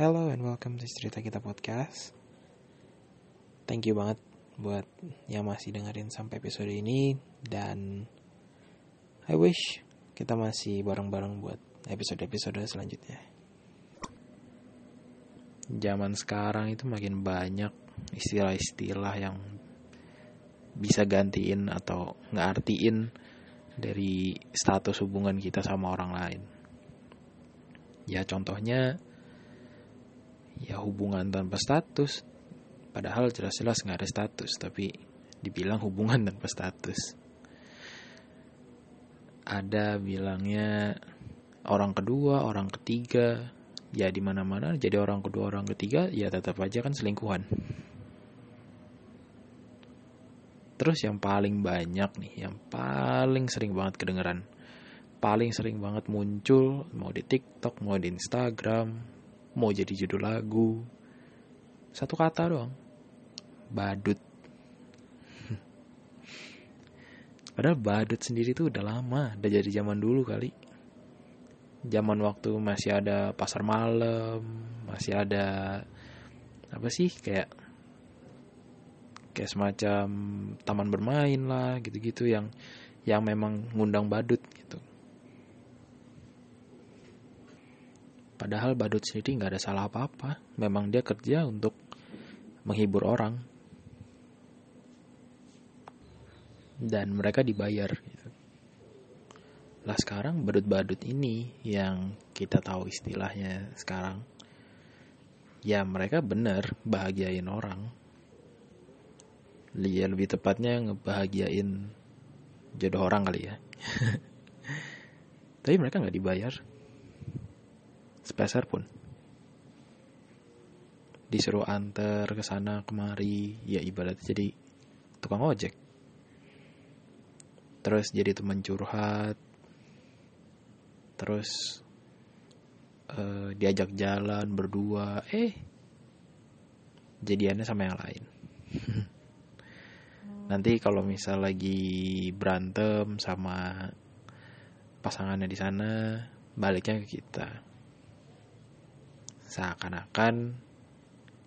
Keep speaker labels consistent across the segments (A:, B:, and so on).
A: Hello and welcome to Cerita Kita Podcast. Thank you banget buat yang masih dengerin sampai episode ini dan I wish kita masih bareng-bareng buat episode-episode selanjutnya. Zaman sekarang itu makin banyak istilah-istilah yang bisa gantiin atau ngartiin dari status hubungan kita sama orang lain. Ya contohnya ya hubungan tanpa status. Padahal jelas-jelas nggak ada status, tapi dibilang hubungan tanpa status. Ada bilangnya orang kedua, orang ketiga, ya di mana-mana jadi orang kedua, orang ketiga, ya tetap aja kan selingkuhan. Terus yang paling banyak nih, yang paling sering banget kedengeran, paling sering banget muncul mau di TikTok, mau di Instagram, mau jadi judul lagu. Satu kata doang. Badut. Padahal badut sendiri tuh udah lama, udah jadi zaman dulu kali. Zaman waktu masih ada pasar malam, masih ada apa sih kayak kayak semacam taman bermain lah gitu-gitu yang yang memang ngundang badut gitu. Padahal badut sendiri nggak ada salah apa-apa. Memang dia kerja untuk menghibur orang. Dan mereka dibayar. Gitu. Lah sekarang badut-badut ini yang kita tahu istilahnya sekarang. Ya mereka bener bahagiain orang. Ya lebih tepatnya ngebahagiain jodoh orang kali ya. Tapi mereka nggak dibayar sepeser pun. Disuruh antar ke sana kemari. Ya ibaratnya jadi tukang ojek. Terus jadi teman curhat. Terus uh, diajak jalan berdua. Eh jadiannya sama yang lain. Nanti kalau misal lagi berantem sama pasangannya di sana baliknya ke kita seakan-akan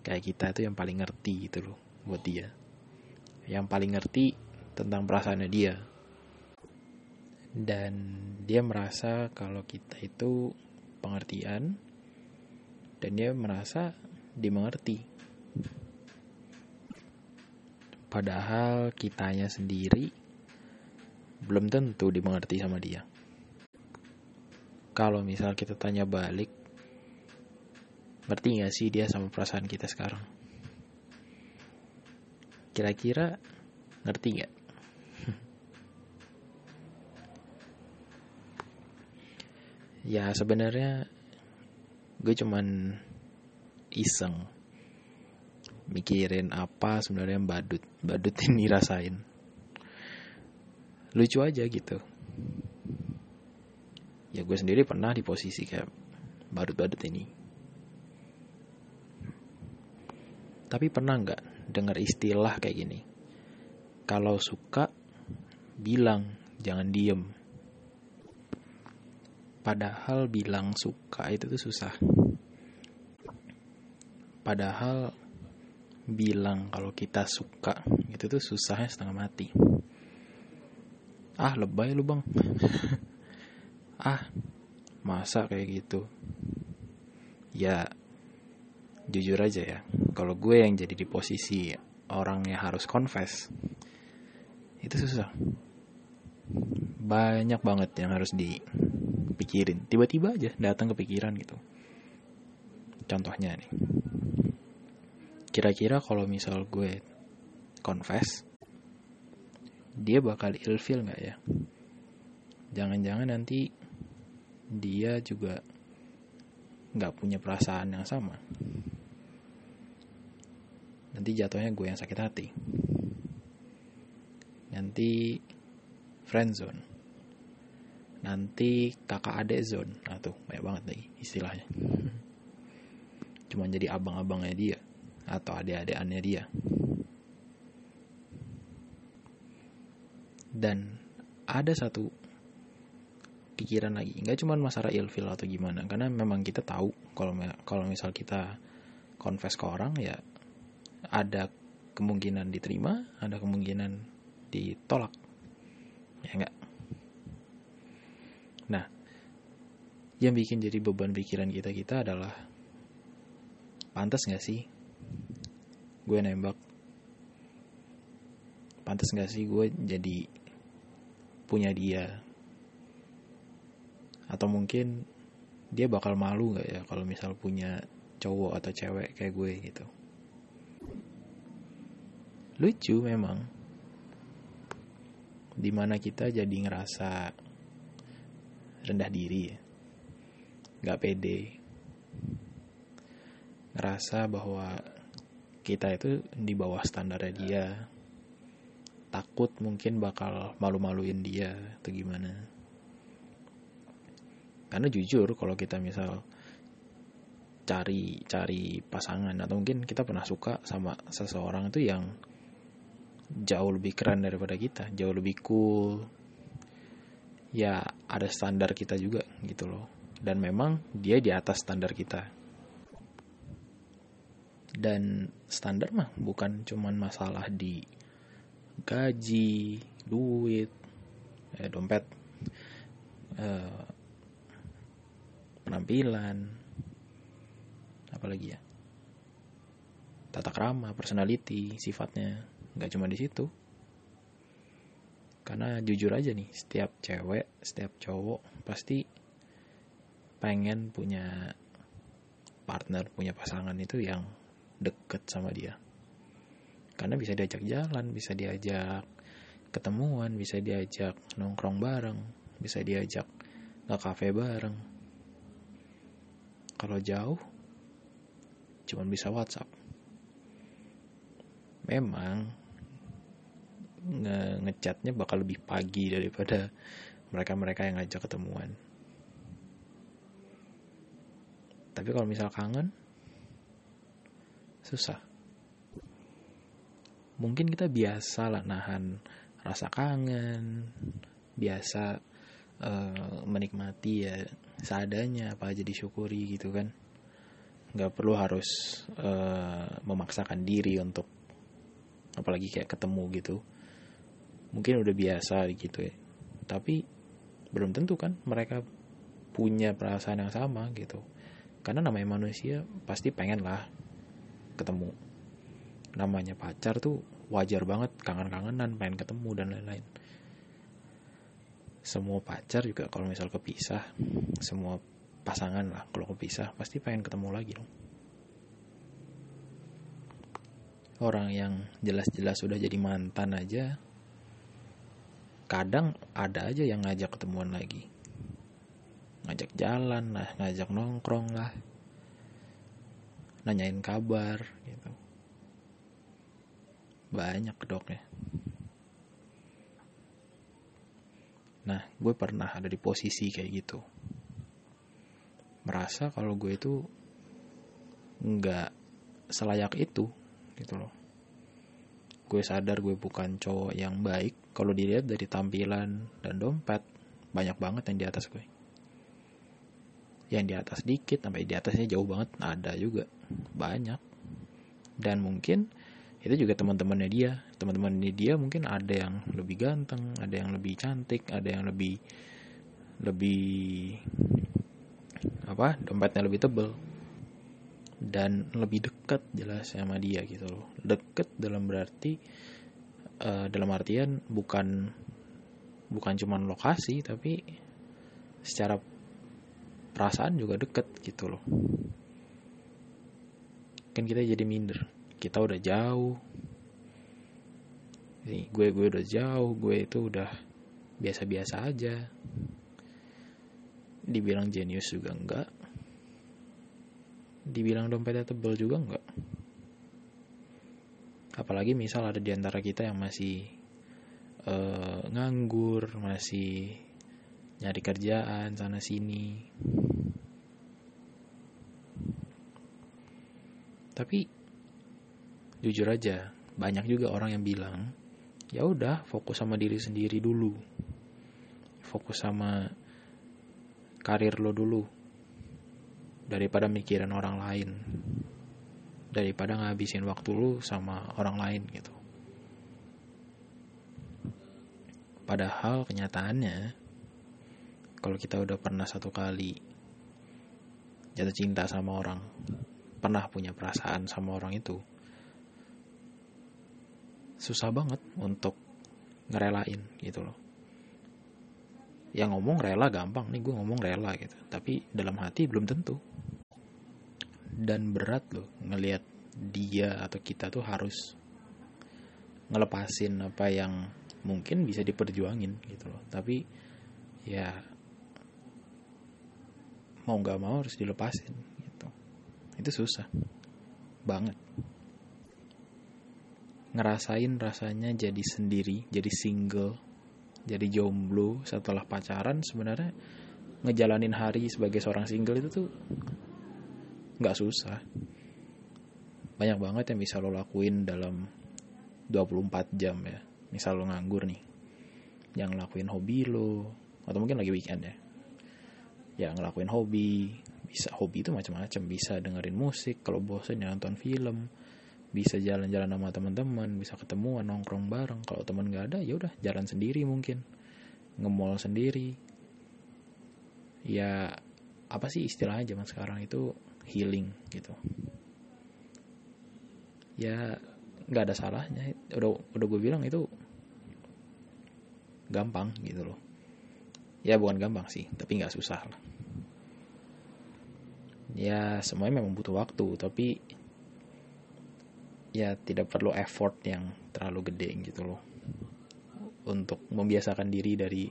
A: kayak kita itu yang paling ngerti gitu loh buat dia. Yang paling ngerti tentang perasaannya dia. Dan dia merasa kalau kita itu pengertian dan dia merasa dimengerti padahal kitanya sendiri belum tentu dimengerti sama dia. Kalau misal kita tanya balik Ngerti gak sih dia sama perasaan kita sekarang? Kira-kira ngerti gak? ya sebenarnya gue cuman iseng mikirin apa sebenarnya badut badut ini rasain lucu aja gitu ya gue sendiri pernah di posisi kayak badut-badut ini Tapi pernah nggak dengar istilah kayak gini? Kalau suka, bilang, jangan diem. Padahal bilang suka itu tuh susah. Padahal bilang kalau kita suka itu tuh susahnya setengah mati. Ah lebay lu bang. ah masa kayak gitu. Ya jujur aja ya kalau gue yang jadi di posisi orang yang harus confess itu susah. Banyak banget yang harus dipikirin. Tiba-tiba aja datang ke pikiran gitu. Contohnya nih. Kira-kira kalau misal gue confess dia bakal ilfil nggak ya? Jangan-jangan nanti dia juga nggak punya perasaan yang sama nanti jatuhnya gue yang sakit hati. Nanti friend zone. Nanti kakak adek zone. Nah tuh banyak banget lagi istilahnya. Cuma jadi abang-abangnya dia atau adik-adikannya dia. Dan ada satu pikiran lagi. Nggak cuma masalah ilfil atau gimana. Karena memang kita tahu kalau kalau misal kita confess ke orang ya ada kemungkinan diterima ada kemungkinan ditolak. Ya enggak? Nah yang bikin jadi beban pikiran kita kita adalah pantas nggak sih gue nembak? Pantas nggak sih gue jadi punya dia? Atau mungkin dia bakal malu nggak ya kalau misal punya cowok atau cewek kayak gue gitu lucu memang. Di mana kita jadi ngerasa rendah diri ya. Nggak pede. Ngerasa bahwa kita itu di bawah standarnya dia. Takut mungkin bakal malu-maluin dia atau gimana. Karena jujur kalau kita misal cari cari pasangan atau mungkin kita pernah suka sama seseorang itu yang jauh lebih keren daripada kita jauh lebih cool. Ya ada standar kita juga gitu loh. Dan memang dia di atas standar kita. Dan standar mah bukan cuman masalah di gaji duit eh, dompet eh, penampilan apalagi ya? Tata krama personality sifatnya nggak cuma di situ. Karena jujur aja nih setiap cewek setiap cowok pasti pengen punya partner punya pasangan itu yang deket sama dia. Karena bisa diajak jalan bisa diajak ketemuan bisa diajak nongkrong bareng bisa diajak nge kafe bareng. Kalau jauh, cuman bisa WhatsApp. Memang nge ngechatnya bakal lebih pagi daripada mereka-mereka yang ngajak ketemuan. Tapi kalau misal kangen, susah. Mungkin kita biasa lah nahan rasa kangen, biasa uh, menikmati ya seadanya apa aja disyukuri gitu kan nggak perlu harus uh, memaksakan diri untuk apalagi kayak ketemu gitu mungkin udah biasa gitu ya. Tapi belum tentu kan mereka punya perasaan yang sama gitu. Karena namanya manusia pasti pengen lah ketemu. Namanya pacar tuh wajar banget kangen-kangenan pengen ketemu dan lain-lain. Semua pacar juga kalau misal kepisah semua pasangan lah kalau kepisah pasti pengen ketemu lagi dong. Orang yang jelas-jelas sudah jadi mantan aja kadang ada aja yang ngajak ketemuan lagi ngajak jalan lah ngajak nongkrong lah nanyain kabar gitu banyak dok ya Nah, gue pernah ada di posisi kayak gitu. Merasa kalau gue itu nggak selayak itu, gitu loh. Gue sadar gue bukan cowok yang baik. Kalau dilihat dari tampilan dan dompet, banyak banget yang di atas gue. Yang di atas dikit, sampai di atasnya jauh banget, ada juga. Banyak. Dan mungkin itu juga teman-temannya dia teman-temannya dia mungkin ada yang lebih ganteng ada yang lebih cantik ada yang lebih lebih apa dompetnya lebih tebel dan lebih dekat jelas sama dia gitu loh. Deket dalam berarti uh, dalam artian bukan bukan cuma lokasi tapi secara perasaan juga deket gitu loh. Kan kita jadi minder. Kita udah jauh. Nih gue gue udah jauh. Gue itu udah biasa-biasa aja. Dibilang jenius juga enggak dibilang dompetnya tebel juga enggak apalagi misal ada di antara kita yang masih uh, nganggur masih nyari kerjaan sana sini. Tapi jujur aja banyak juga orang yang bilang ya udah fokus sama diri sendiri dulu. Fokus sama karir lo dulu daripada mikirin orang lain. Daripada ngabisin waktu lu sama orang lain gitu. Padahal kenyataannya kalau kita udah pernah satu kali jatuh cinta sama orang pernah punya perasaan sama orang itu susah banget untuk ngerelain gitu loh yang ngomong rela gampang nih gue ngomong rela gitu. Tapi dalam hati belum tentu. Dan berat loh ngelihat dia atau kita tuh harus ngelepasin apa yang mungkin bisa diperjuangin gitu loh. Tapi ya mau nggak mau harus dilepasin gitu. Itu susah banget. Ngerasain rasanya jadi sendiri jadi single jadi jomblo setelah pacaran sebenarnya ngejalanin hari sebagai seorang single itu tuh nggak susah. Banyak banget yang bisa lo lakuin dalam 24 jam ya. Misal lo nganggur nih yang ngelakuin hobi lo atau mungkin lagi weekend ya. Ya ngelakuin hobi bisa hobi itu macam-macam. Bisa dengerin musik kalau bosen ya nonton film bisa jalan-jalan sama teman-teman bisa ketemuan nongkrong bareng. Kalau teman nggak ada ya udah jalan sendiri mungkin. Nge-mall sendiri. Ya apa sih istilahnya zaman sekarang itu? Healing gitu. Ya nggak ada salahnya. Udah udah gue bilang itu gampang gitu loh. Ya bukan gampang sih tapi nggak susah lah. Ya semuanya memang butuh waktu tapi ya tidak perlu effort yang terlalu gede gitu loh. Untuk membiasakan diri dari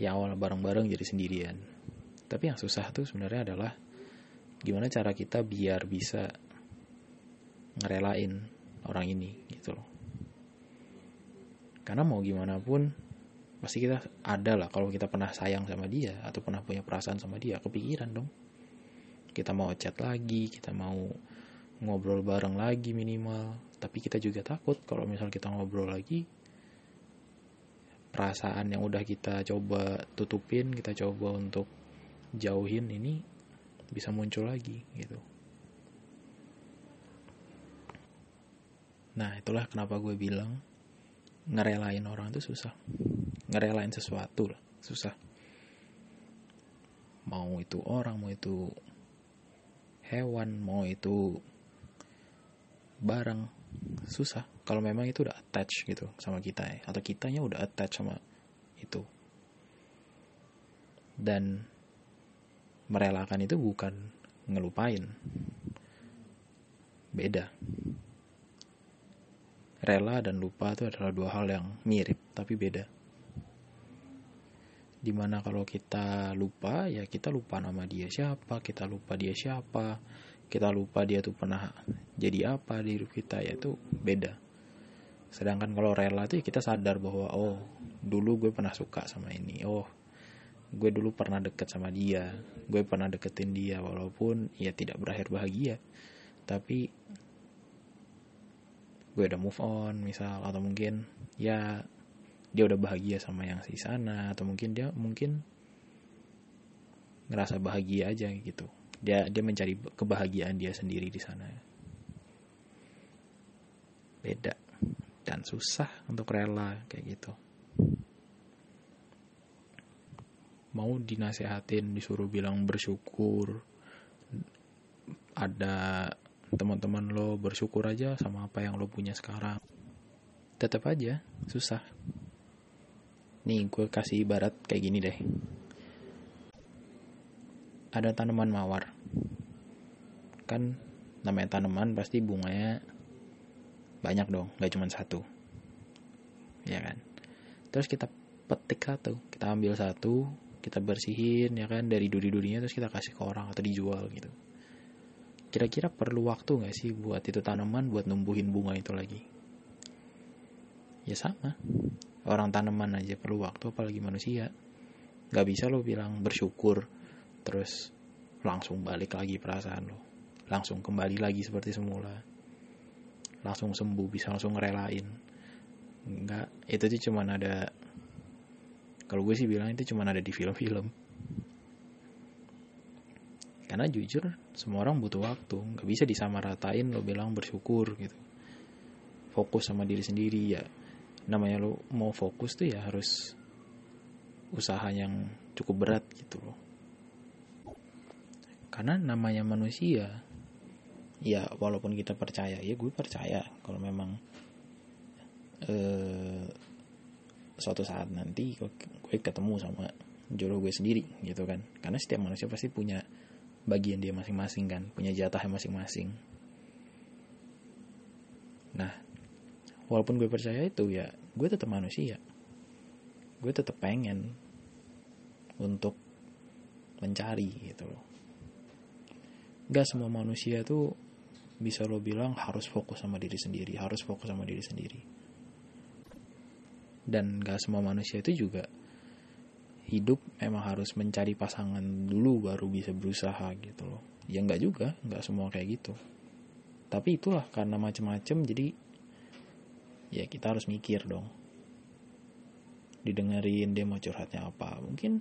A: yang awal bareng-bareng jadi sendirian. Tapi yang susah tuh sebenarnya adalah gimana cara kita biar bisa ngerelain orang ini gitu loh. Karena mau gimana pun pasti kita ada lah kalau kita pernah sayang sama dia atau pernah punya perasaan sama dia kepikiran dong. Kita mau chat lagi kita mau ngobrol bareng lagi minimal. Tapi kita juga takut kalau misal kita ngobrol lagi perasaan yang udah kita coba tutupin kita coba untuk jauhin ini bisa muncul lagi gitu. Nah itulah kenapa gue bilang ngerelain orang itu susah. Ngerelain sesuatu lah susah. Mau itu orang mau itu hewan mau itu barang susah. Kalau memang itu udah attach gitu sama kita ya. Atau kitanya udah attach sama itu. Dan merelakan itu bukan ngelupain. Beda. Rela dan lupa itu adalah dua hal yang mirip tapi beda. Di mana kalau kita lupa ya kita lupa nama dia siapa kita lupa dia siapa kita lupa dia tuh pernah jadi apa di hidup kita ya itu beda. Sedangkan kalau rela tuh ya kita sadar bahwa oh dulu gue pernah suka sama ini. Oh gue dulu pernah deket sama dia. Gue pernah deketin dia walaupun ya tidak berakhir bahagia. Tapi gue udah move on misal. Atau mungkin ya dia udah bahagia sama yang di sana. Atau mungkin dia mungkin ngerasa bahagia aja gitu dia dia mencari kebahagiaan dia sendiri di sana. Beda dan susah untuk rela kayak gitu. Mau dinasehatin disuruh bilang bersyukur. Ada teman-teman lo bersyukur aja sama apa yang lo punya sekarang. Tetap aja susah. Nih gue kasih ibarat kayak gini deh. Ada tanaman mawar kan namanya tanaman pasti bunganya banyak dong nggak cuma satu. Ya kan? Terus kita petik satu kita ambil satu kita bersihin ya kan? Dari duri-durinya terus kita kasih ke orang atau dijual gitu. Kira-kira perlu waktu nggak sih buat itu tanaman buat numbuhin bunga itu lagi? Ya sama. Orang tanaman aja perlu waktu apalagi manusia. Nggak bisa lo bilang bersyukur terus langsung balik lagi perasaan lo langsung kembali lagi seperti semula. Langsung sembuh bisa langsung ngerelain. Enggak itu tuh cuman ada kalau gue sih bilang itu cuman ada di film-film. Karena jujur semua orang butuh waktu. Nggak bisa disamaratain lo bilang bersyukur gitu. Fokus sama diri sendiri ya. Namanya lo mau fokus tuh ya harus usaha yang cukup berat gitu loh. Karena namanya manusia ya walaupun kita percaya ya gue percaya kalau memang eh, suatu saat nanti gue ketemu sama jodoh gue sendiri gitu kan. Karena setiap manusia pasti punya bagian dia masing-masing kan punya jatahnya masing-masing. Nah walaupun gue percaya itu ya gue tetap manusia. Gue tetap pengen untuk mencari gitu loh. Gak semua manusia tuh bisa lo bilang harus fokus sama diri sendiri harus fokus sama diri sendiri. Dan gak semua manusia itu juga hidup memang harus mencari pasangan dulu baru bisa berusaha gitu loh. Ya nggak juga nggak semua kayak gitu. Tapi itulah karena macem-macem jadi ya kita harus mikir dong. Didengerin dia mau curhatnya apa. Mungkin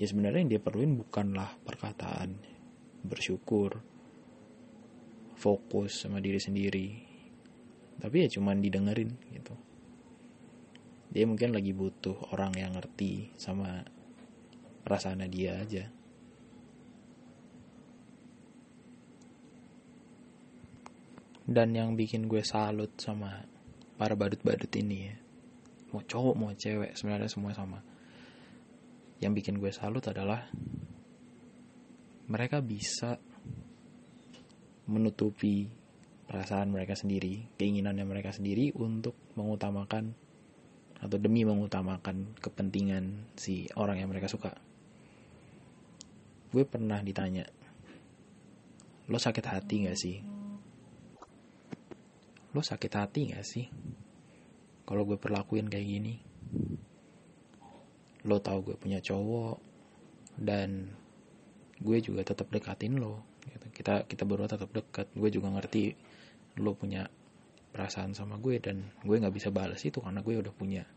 A: ya sebenarnya yang dia perluin bukanlah perkataan bersyukur fokus sama diri sendiri. Tapi ya cuman didengerin gitu. Dia mungkin lagi butuh orang yang ngerti sama perasaan dia aja. Dan yang bikin gue salut sama para badut-badut ini ya mau cowok mau cewek sebenarnya semua sama. Yang bikin gue salut adalah mereka bisa menutupi perasaan mereka sendiri, keinginannya mereka sendiri untuk mengutamakan atau demi mengutamakan kepentingan si orang yang mereka suka. Gue pernah ditanya, lo sakit hati gak sih? Lo sakit hati gak sih? Kalau gue perlakuin kayak gini, lo tau gue punya cowok dan gue juga tetap dekatin lo. Kita kita berdua tetap dekat. Gue juga ngerti lo punya perasaan sama gue dan gue nggak bisa balas itu karena gue udah punya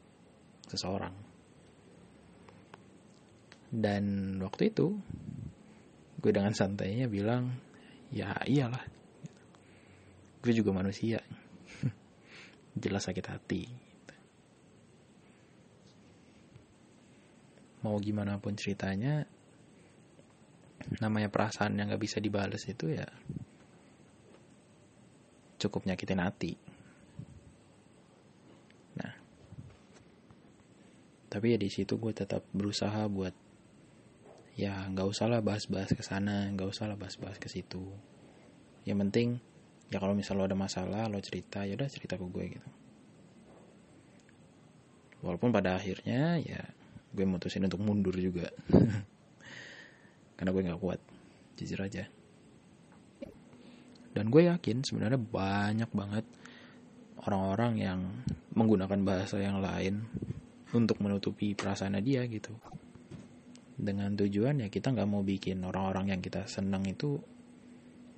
A: seseorang. Dan waktu itu gue dengan santainya bilang ya iyalah. Gue juga manusia. Jelas sakit hati. Mau gimana pun ceritanya namanya perasaan yang gak bisa dibales itu ya cukup nyakitin hati. Nah, tapi ya di situ gue tetap berusaha buat ya nggak usah lah bahas-bahas ke sana, nggak usah lah bahas-bahas ke situ. Yang penting ya kalau misal lo ada masalah lo cerita ya udah cerita ke gue gitu. Walaupun pada akhirnya ya gue mutusin untuk mundur juga. karena gue nggak kuat. Jujur aja. Dan gue yakin sebenarnya banyak banget orang-orang yang menggunakan bahasa yang lain untuk menutupi perasaan dia gitu. Dengan tujuan ya kita nggak mau bikin orang-orang yang kita senang itu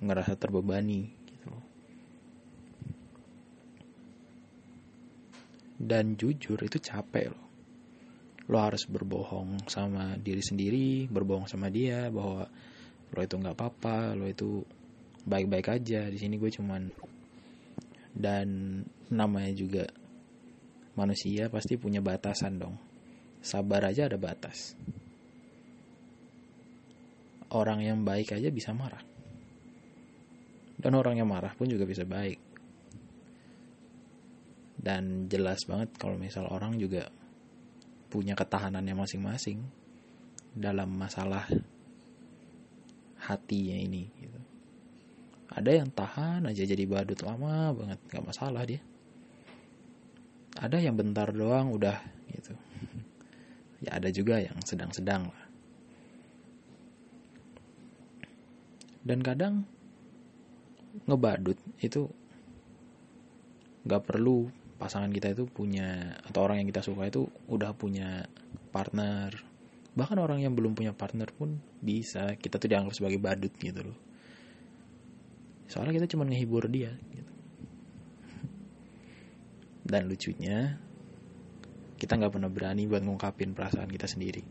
A: ngerasa terbebani gitu dan jujur itu capek loh lo harus berbohong sama diri sendiri berbohong sama dia bahwa lo itu nggak apa-apa lo itu baik-baik aja. Di sini gue cuman dan namanya juga manusia pasti punya batasan dong. Sabar aja ada batas. Orang yang baik aja bisa marah. Dan orang yang marah pun juga bisa baik. Dan jelas banget kalau misal orang juga punya ketahanannya masing-masing dalam masalah hatinya ini gitu. Ada yang tahan aja jadi badut lama banget nggak masalah dia. Ada yang bentar doang udah gitu. Ya ada juga yang sedang-sedang lah. Dan kadang ngebadut itu nggak perlu pasangan kita itu punya atau orang yang kita suka itu udah punya partner. Bahkan orang yang belum punya partner pun bisa. Kita tuh dianggap sebagai badut gitu loh. Soalnya kita cuma ngehibur dia gitu. dan lucunya kita nggak pernah berani buat ngungkapin perasaan kita sendiri.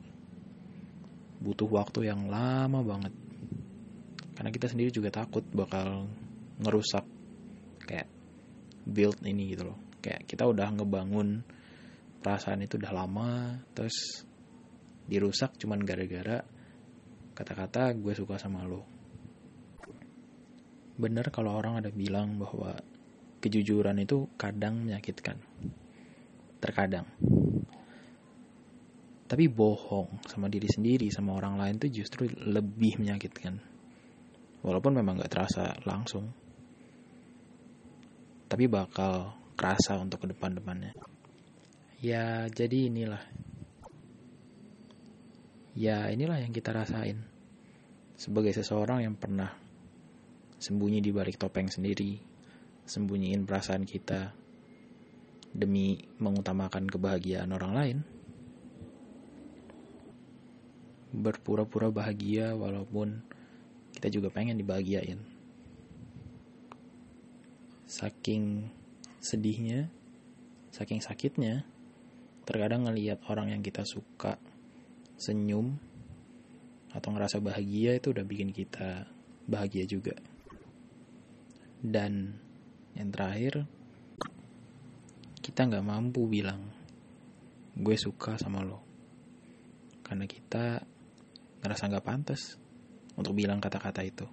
A: Butuh waktu yang lama banget. Karena kita sendiri juga takut bakal ngerusak kayak build ini gitu loh kayak kita udah ngebangun perasaan itu udah lama terus dirusak cuman gara-gara kata-kata gue suka sama lo. Bener kalau orang ada bilang bahwa kejujuran itu kadang menyakitkan. Terkadang. Tapi bohong sama diri sendiri sama orang lain tuh justru lebih menyakitkan. Walaupun memang gak terasa langsung. Tapi bakal kerasa untuk ke depan-depannya. Ya jadi inilah. Ya inilah yang kita rasain. Sebagai seseorang yang pernah sembunyi di balik topeng sendiri sembunyiin perasaan kita demi mengutamakan kebahagiaan orang lain berpura-pura bahagia walaupun kita juga pengen dibahagiain. Saking sedihnya saking sakitnya terkadang ngelihat orang yang kita suka senyum atau ngerasa bahagia itu udah bikin kita bahagia juga. Dan yang terakhir kita nggak mampu bilang gue suka sama lo. Karena kita ngerasa nggak pantas untuk bilang kata-kata itu